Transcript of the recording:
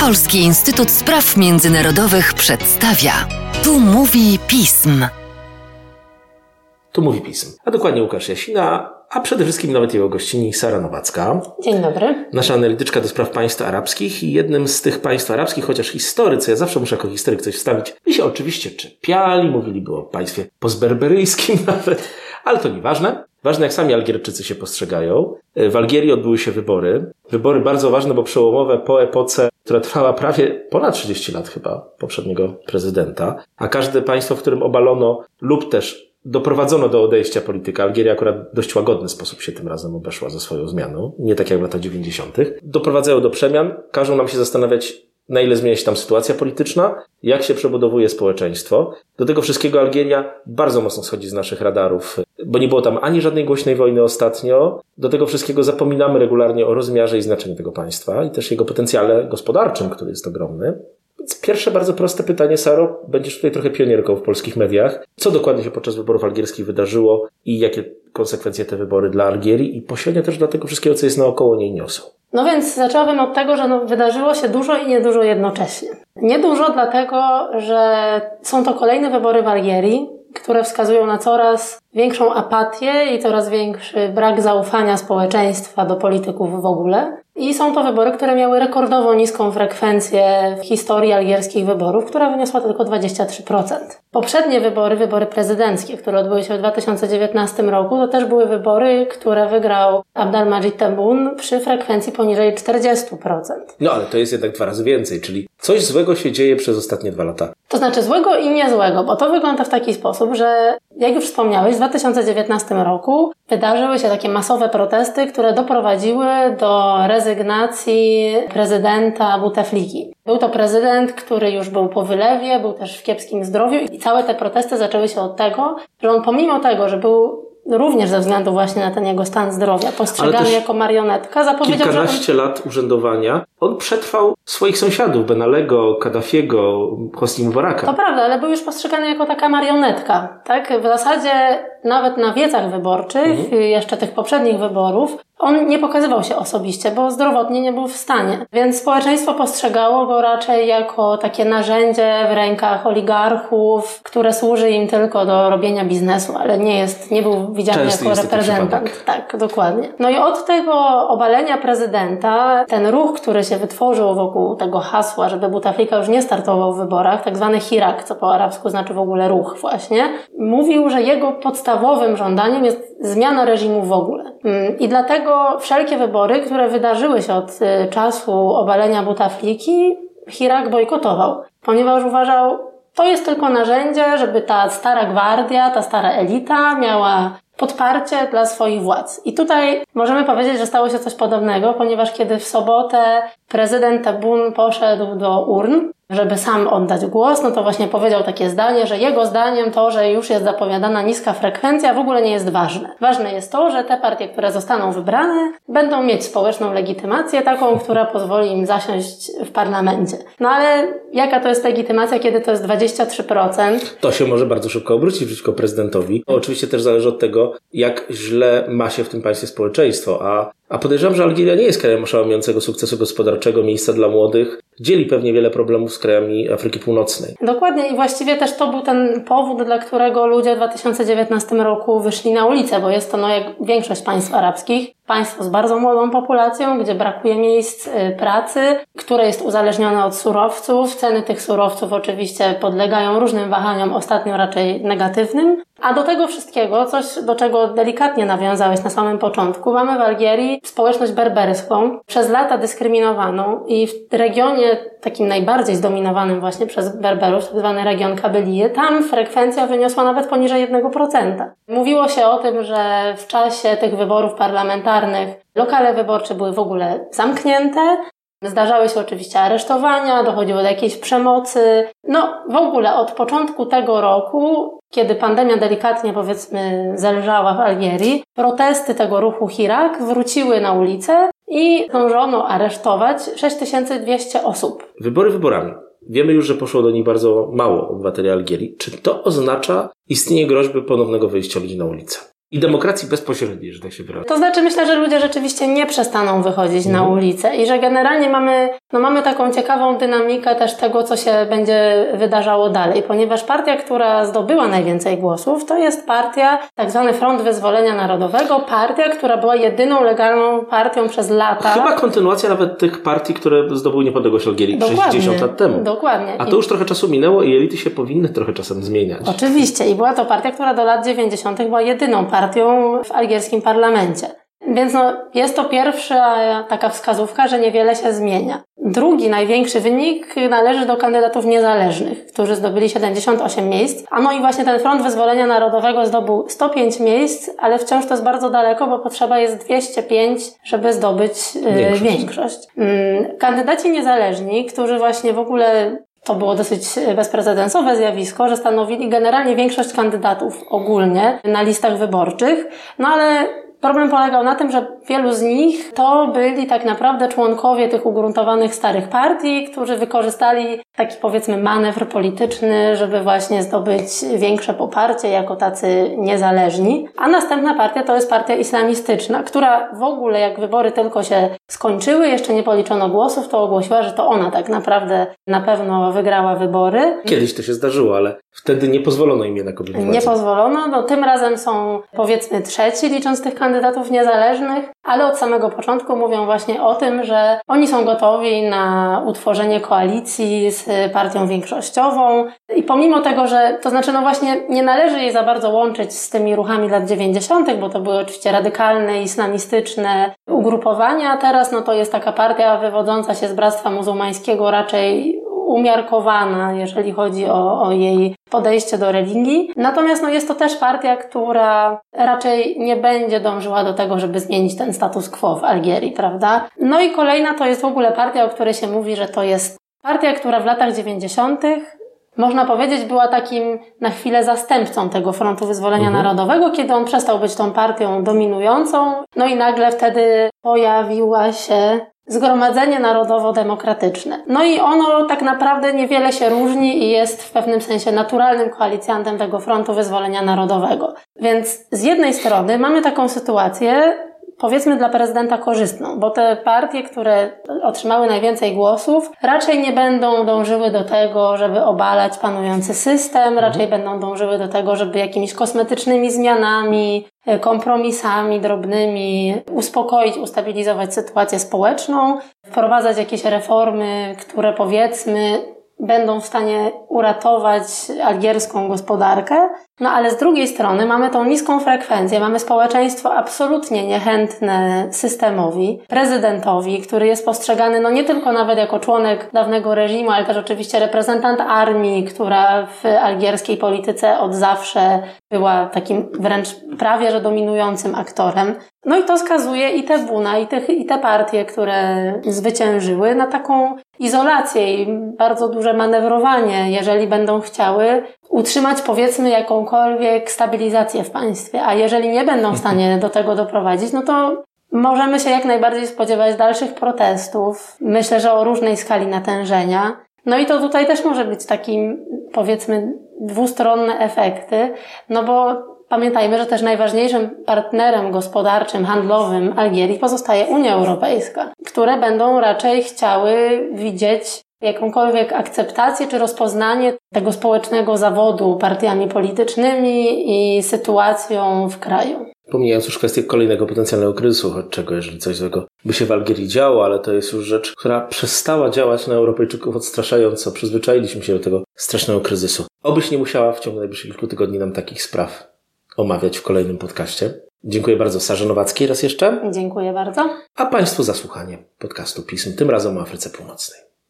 Polski Instytut Spraw Międzynarodowych przedstawia. Tu mówi pism. Tu mówi pism. A dokładnie Łukasz Jasina, a przede wszystkim nawet jego gościni Sara Nowacka. Dzień dobry. Nasza analityczka do spraw państw arabskich i jednym z tych państw arabskich, chociaż historycy, ja zawsze muszę jako historyk coś wstawić, by się oczywiście czepiali, mówili o państwie pozberberyjskim nawet, ale to nieważne. Ważne, jak sami Algierczycy się postrzegają. W Algierii odbyły się wybory. Wybory bardzo ważne, bo przełomowe po epoce, która trwała prawie ponad 30 lat chyba poprzedniego prezydenta. A każde państwo, w którym obalono lub też doprowadzono do odejścia polityka. Algieria akurat dość łagodny sposób się tym razem obeszła ze swoją zmianą. Nie tak jak w latach 90. Doprowadzają do przemian. Każą nam się zastanawiać, na ile zmienia się tam sytuacja polityczna, jak się przebudowuje społeczeństwo. Do tego wszystkiego Algieria bardzo mocno schodzi z naszych radarów, bo nie było tam ani żadnej głośnej wojny ostatnio. Do tego wszystkiego zapominamy regularnie o rozmiarze i znaczeniu tego państwa i też jego potencjale gospodarczym, który jest ogromny. Więc pierwsze bardzo proste pytanie, Saro, będziesz tutaj trochę pionierką w polskich mediach. Co dokładnie się podczas wyborów algierskich wydarzyło i jakie konsekwencje te wybory dla Algierii i pośrednio też dla tego wszystkiego, co jest naokoło niej niosą? No więc zaczęłabym od tego, że no wydarzyło się dużo i niedużo jednocześnie. Niedużo dlatego, że są to kolejne wybory w Algierii, które wskazują na coraz większą apatię i coraz większy brak zaufania społeczeństwa do polityków w ogóle. I są to wybory, które miały rekordowo niską frekwencję w historii algierskich wyborów, która wyniosła tylko 23%. Poprzednie wybory, wybory prezydenckie, które odbyły się w 2019 roku, to też były wybory, które wygrał Abdelmajid Tebboune przy frekwencji poniżej 40%. No ale to jest jednak dwa razy więcej, czyli coś złego się dzieje przez ostatnie dwa lata. To znaczy złego i niezłego, bo to wygląda w taki sposób, że jak już wspomniałeś, w 2019 roku wydarzyły się takie masowe protesty, które doprowadziły do rezygnacji prezydenta Boutefliki. Był to prezydent, który już był po wylewie, był też w kiepskim zdrowiu i całe te protesty zaczęły się od tego, że on pomimo tego, że był również ze względu właśnie na ten jego stan zdrowia, postrzegany jako marionetka, zapowiedział, kilkanaście że on... lat urzędowania, on przetrwał swoich sąsiadów, Benalego, Kaddafiego, Hosni Mubaraka. To prawda, ale był już postrzegany jako taka marionetka, tak? W zasadzie nawet na wiecach wyborczych, mhm. jeszcze tych poprzednich wyborów, on nie pokazywał się osobiście, bo zdrowotnie nie był w stanie. Więc społeczeństwo postrzegało go raczej jako takie narzędzie w rękach oligarchów, które służy im tylko do robienia biznesu, ale nie jest, nie był widziany Częsty jako reprezentant. Tak, dokładnie. No i od tego obalenia prezydenta, ten ruch, który się wytworzył wokół tego hasła, żeby Butaflika już nie startował w wyborach, tak zwany Hirak, co po arabsku znaczy w ogóle ruch właśnie, mówił, że jego podstawowym żądaniem jest zmiana reżimu w ogóle. Mm, I dlatego wszelkie wybory, które wydarzyły się od y, czasu obalenia Butafliki, Hirak bojkotował, ponieważ uważał, to jest tylko narzędzie, żeby ta stara gwardia, ta stara elita miała podparcie dla swoich władz. I tutaj możemy powiedzieć, że stało się coś podobnego, ponieważ kiedy w sobotę prezydent Tabun poszedł do urn, żeby sam oddać głos, no to właśnie powiedział takie zdanie, że jego zdaniem to, że już jest zapowiadana niska frekwencja, w ogóle nie jest ważne. Ważne jest to, że te partie, które zostaną wybrane, będą mieć społeczną legitymację, taką, która pozwoli im zasiąść w parlamencie. No ale jaka to jest legitymacja, kiedy to jest 23%? To się może bardzo szybko obrócić przeciwko prezydentowi. Oczywiście też zależy od tego, jak źle ma się w tym państwie społeczeństwo, a a podejrzewam, że Algieria nie jest krajem oszałamiającego sukcesu gospodarczego, miejsca dla młodych. Dzieli pewnie wiele problemów z krajami Afryki Północnej. Dokładnie i właściwie też to był ten powód, dla którego ludzie w 2019 roku wyszli na ulicę, bo jest to, no jak większość państw arabskich, państwo z bardzo młodą populacją, gdzie brakuje miejsc y, pracy, które jest uzależnione od surowców. Ceny tych surowców oczywiście podlegają różnym wahaniom, ostatnio raczej negatywnym. A do tego wszystkiego, coś do czego delikatnie nawiązałeś na samym początku, mamy w Algierii społeczność berberską, przez lata dyskryminowaną i w regionie takim najbardziej zdominowanym właśnie przez Berberów, tak zwany region Kabylie, tam frekwencja wyniosła nawet poniżej 1%. Mówiło się o tym, że w czasie tych wyborów parlamentarnych lokale wyborcze były w ogóle zamknięte, Zdarzały się oczywiście aresztowania, dochodziło do jakiejś przemocy. No, w ogóle od początku tego roku, kiedy pandemia delikatnie powiedzmy zelżała w Algierii, protesty tego ruchu Hirak wróciły na ulicę i zdążono aresztować 6200 osób. Wybory wyborami. Wiemy już, że poszło do nich bardzo mało obywateli Algierii. Czy to oznacza istnienie groźby ponownego wyjścia ludzi na ulicę? I demokracji bezpośredniej, że tak się wyrażę. To znaczy myślę, że ludzie rzeczywiście nie przestaną wychodzić na Mhm. ulicę i że generalnie mamy, no mamy taką ciekawą dynamikę też tego, co się będzie wydarzało dalej, ponieważ partia, która zdobyła najwięcej głosów, to jest partia, tak zwany Front Wyzwolenia Narodowego, partia, która była jedyną legalną partią przez lata. Chyba kontynuacja nawet tych partii, które zdobyły niepodległość Algierii 60 lat temu. Dokładnie. A to już trochę czasu minęło i elity się powinny trochę czasem zmieniać. Oczywiście. I była to partia, która do lat 90. była jedyną partią w algierskim parlamencie. Więc no, jest to pierwsza taka wskazówka, że niewiele się zmienia. Drugi największy wynik należy do kandydatów niezależnych, którzy zdobyli 78 miejsc. A no i właśnie ten Front Wyzwolenia Narodowego zdobył 105 miejsc, ale wciąż to jest bardzo daleko, bo potrzeba jest 205, żeby zdobyć e, Większość. większość. Mm, Kandydaci niezależni, którzy właśnie w ogóle to było dosyć bezprecedensowe zjawisko, że stanowili generalnie większość kandydatów ogólnie na listach wyborczych, no ale problem polegał na tym, że wielu z nich to byli tak naprawdę członkowie tych ugruntowanych starych partii, którzy wykorzystali taki powiedzmy manewr polityczny, żeby właśnie zdobyć większe poparcie jako tacy niezależni. A następna partia to jest partia islamistyczna, która w ogóle jak wybory tylko się skończyły, jeszcze nie policzono głosów, to ogłosiła, że to ona tak naprawdę na pewno wygrała wybory. Kiedyś to się zdarzyło, ale wtedy nie pozwolono im jednak objąć Nie pozwolono. No, tym razem są powiedzmy trzeci, licząc tych kandydatów niezależnych, ale od samego początku mówią właśnie o tym, że oni są gotowi na utworzenie koalicji z partią większościową. I pomimo tego, że to znaczy, no właśnie, nie należy jej za bardzo łączyć z tymi ruchami lat 90., bo to były oczywiście radykalne, islamistyczne ugrupowania, teraz no to jest taka partia wywodząca się z Bractwa Muzułmańskiego, raczej umiarkowana, jeżeli chodzi o, o jej podejście do religii. Natomiast no, jest to też partia, która raczej nie będzie dążyła do tego, żeby zmienić ten status quo w Algierii, prawda? No i kolejna to jest w ogóle partia, o której się mówi, że to jest partia, która w latach 90. Można powiedzieć, była takim na chwilę zastępcą tego Frontu Wyzwolenia Mhm. Narodowego, kiedy on przestał być tą partią dominującą. No i nagle wtedy pojawiła się Zgromadzenie Narodowo-Demokratyczne. No i ono tak naprawdę niewiele się różni i jest w pewnym sensie naturalnym koalicjantem tego Frontu Wyzwolenia Narodowego. Więc z jednej strony mamy taką sytuację, powiedzmy dla prezydenta korzystną, bo te partie, które otrzymały najwięcej głosów, raczej nie będą dążyły do tego, żeby obalać panujący system, raczej będą dążyły do tego, żeby jakimiś kosmetycznymi zmianami, e, kompromisami drobnymi uspokoić, ustabilizować sytuację społeczną, wprowadzać jakieś reformy, które powiedzmy będą w stanie uratować algierską gospodarkę. No ale z drugiej strony mamy tą niską frekwencję, mamy społeczeństwo absolutnie niechętne systemowi, prezydentowi, który jest postrzegany no nie tylko nawet jako członek dawnego reżimu, ale też oczywiście reprezentant armii, która w algierskiej polityce od zawsze była takim wręcz prawie że dominującym aktorem. No i to skazuje i te Buna, i te, i te partie, które zwyciężyły, na taką izolację i bardzo duże manewrowanie, jeżeli będą chciały utrzymać powiedzmy jakąkolwiek stabilizację w państwie, a jeżeli nie będą w stanie do tego doprowadzić, no to możemy się jak najbardziej spodziewać dalszych protestów. Myślę, że o różnej skali natężenia. No i to tutaj też może być takim, powiedzmy, dwustronne efekty, no bo pamiętajmy, że też najważniejszym partnerem gospodarczym, handlowym Algierii pozostaje Unia Europejska, które będą raczej chciały widzieć jakąkolwiek akceptację czy rozpoznanie tego społecznego zawodu partiami politycznymi i sytuacją w kraju. Pomijając już kwestię kolejnego potencjalnego kryzysu, choć czego, jeżeli coś złego by się w Algierii działo, ale to jest już rzecz, która przestała działać na Europejczyków odstraszająco. Przyzwyczailiśmy się do tego strasznego kryzysu. Obyś nie musiała w ciągu najbliższych kilku tygodni nam takich spraw omawiać w kolejnym podcaście. Dziękuję bardzo Sarze Nowackiej raz jeszcze, Dziękuję bardzo. a Państwu za słuchanie podcastu Pism, tym razem o Afryce Północnej.